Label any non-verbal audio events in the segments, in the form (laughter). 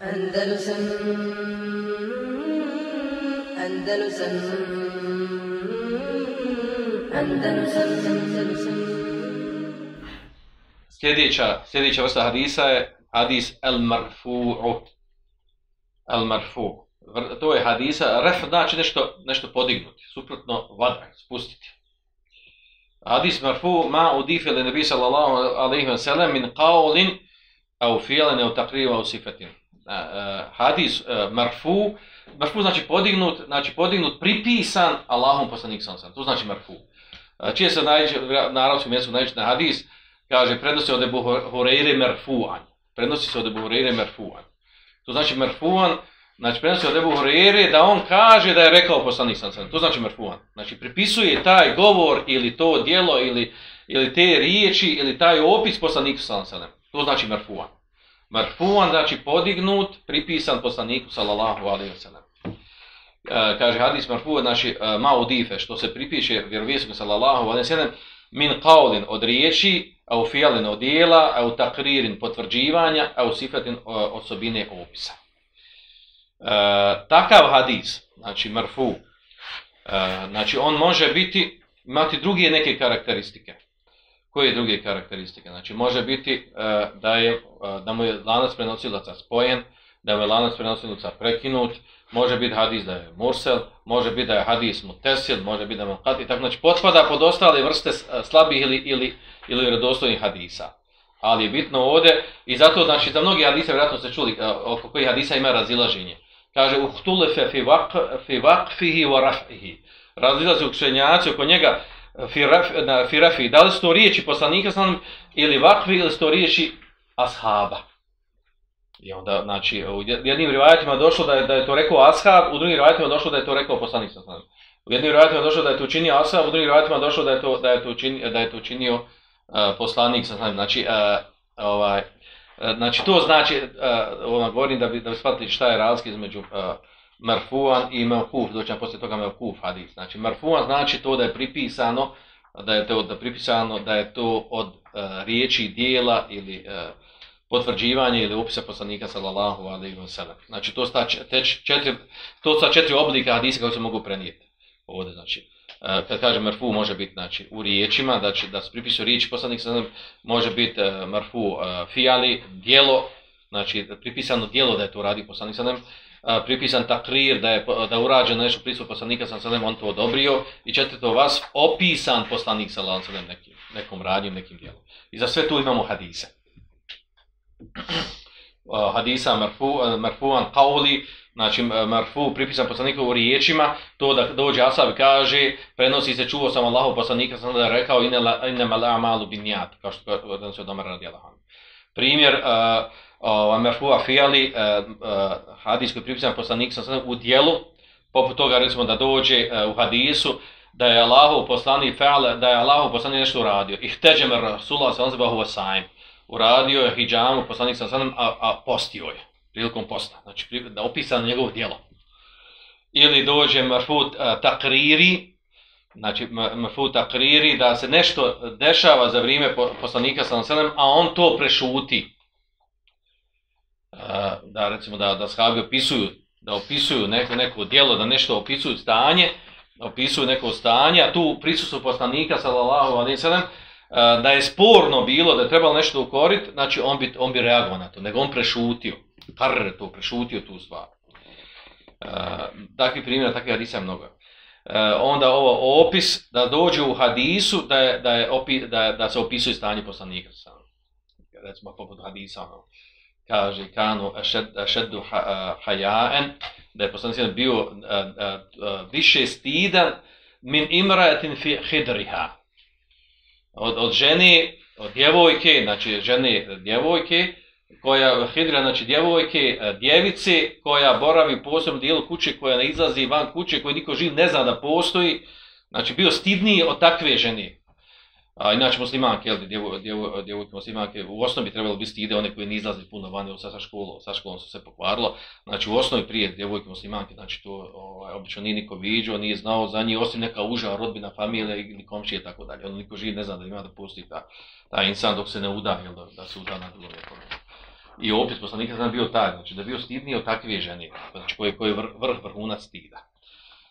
Andalusam Andalusam Andalusam Andalusam Sljedeća, sljedeća vrsta hadisa je hadis el marfu'u. El marfu. To je hadisa, ref znači nešto, nešto podignuti, suprotno vada, spustiti. Hadis marfu ma udife li nebi sallallahu alaihi wa sallam min qaulin au fi'lan au taqriva au sifatin. Hadis marfu, marfu znači podignut, znači podignut, pripisan Allahom poslanik sallallahu To znači marfu. Čije se najče, na arabskom mjestu najče na hadis, kaže, prenosi od Ebu Horeire merfu'an. Prenosi se od Ebu Horeire merfu'an. To znači merfu'an, znači prenosi od Ebu Horeire da on kaže da je rekao poslanik sallallahu To znači merfu'an. Znači pripisuje taj govor ili to dijelo ili, ili te riječi ili taj opis poslaniku sallallahu To znači merfu'an. Marfuan, znači podignut, pripisan poslaniku sallallahu alaihi wa sallam. E, kaže hadis marfu znači e, uh, ma udife što se pripiše vjerovjesniku sallallahu alejhi ve sellem min qaulin od riječi au fijalin od djela au takririn potvrđivanja au sifatin e, osobine opisa E, takav hadis znači marfu e, znači on može biti imati druge neke karakteristike koje druge karakteristike znači može biti uh, da je uh, da mu je lanac prenosilaca spojen da je lanac prenosilaca prekinut može biti hadis da je mursel, može biti da je hadis mutesil, može biti da je mukat i tako, znači potpada pod ostale vrste eh, slabih ili, ili, ili redostojnih hadisa. Ali je bitno ovdje, i zato, znači, za mnogi hadise, vjerojatno ste čuli oko koji hadisa ima razilaženje. Kaže, uhtulefe fi, vak, fi vakfihi wa rafihi. Razilaze učenjaci oko njega firafi. Da li su to riječi poslanika sam ili vakvi ili su to riječi ashaba. I onda, znači, u jednim rivajatima došlo da je, da je to rekao ashab, u drugim rivajatima došlo da je to rekao poslanik sallam. U jednim rivajatima došlo da je to učinio ashab, u drugim rivajatima došlo da je to, da je to, učinio, da je to učinio uh, poslanik sallam. Znači, uh, ovaj, uh, znači, to znači, uh, ono, govorim da bi, da bi shvatili šta je razlika između uh, marfuan i mevkuf, doćemo poslije toga mevkuf hadis. Znači, marfuan znači to da je pripisano, da je to da je pripisano, da je to od e, riječi, dijela ili e, potvrđivanje ili upisa poslanika sallallahu alejhi ve sellem. Znači to sta četiri to sta četiri oblika hadisa koji se mogu prenijeti. Ovde znači e, kad kažem marfu može biti znači u riječima da će da se pripisuje riječ poslanik sallallahu može biti e, marfu e, fiali djelo znači pripisano djelo da je to radi poslanik sallallahu pripisan takrir da je da urađen nešto prisustvo poslanika sallallahu on to odobrio i četvrto vas opisan poslanik sallallahu selem nekim nekom radnjom nekim djelom. I za sve tu imamo hadise. (clears throat) Uh, hadisa marfu, marfuan qauli, znači marfu pripisan poslaniku u riječima, to da dođe Asab kaže, prenosi se, čuo sam Allahu poslanika, sam da je rekao, inna mal amalu binjat, kao što je se od Omer radi anhu. Primjer, uh, uh, marfu fijali, uh, uh, hadis koji pripisan poslanik sam u dijelu, poput toga recimo da dođe uh, u hadisu, da je Allahu poslanik fe'al, da je Allahu poslanik nešto uradio. Ihteđem Rasulullah sallallahu alejhi ve sellem uradio je hijjamu, poslanik sa sadom, a, a postio je, prilikom posta, znači da opisano njegovo djelo. Ili dođe marfut takriri, znači mafut takriri, da se nešto dešava za vrijeme poslanika sa sadom, a on to prešuti. da recimo da, da sahabi opisuju, da opisuju neko, neko djelo, da nešto opisuju stanje, opisuju neko stanje, a tu prisustvo poslanika sallallahu alaihi sallam, da je sporno bilo da je trebalo nešto ukoriti, znači on bi, on bi reagovao na to, nego on prešutio. Har to, prešutio tu stvar. Uh, takvi primjera, takvi hadisa je mnogo. E, onda ovo opis da dođe u hadisu da, je, da, je opi, da, da se opisuje stanje poslanika. Sam. Recimo poput hadisa, ono, kaže kanu šeddu hajaen, da je poslanik bio a, a, a, više stidan min imraetin fi hidriha od, od žene, od djevojke, znači žene djevojke, koja hidra, znači djevojke, e, djevice, koja boravi u posebnom dijelu kuće, koja ne izlazi van kuće, koja niko živ ne zna da postoji, znači bio stidniji od takve žene. A inače muslimanke, jel, djevo, djevo, djevojke muslimanke, u osnovi bi trebalo bi stide one koje ne izlaze puno van, sa, sa, školu, sa školom su se pokvarilo. Znači u osnovi prije djevojke muslimanke, znači to ovaj, obično nije niko viđao, nije znao za njih, osim neka uža rodbina, familija ili komšije i tako dalje. Ono niko živ ne zna da ima da postoji ta, ta insan dok se ne uda, jel, da, da se uda na drugom nekom. I opis poslanika sam bio taj, znači da bio stidniji od takve žene, znači koji, koji je vrh, vrhunac stida.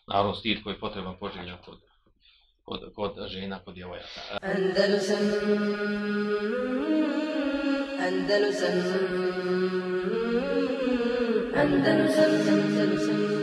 Naravno stid koji je potreban poželjan kod, kod, kod žena, kod djevojaka. Andalusam Andalusam Andalusam Andalusam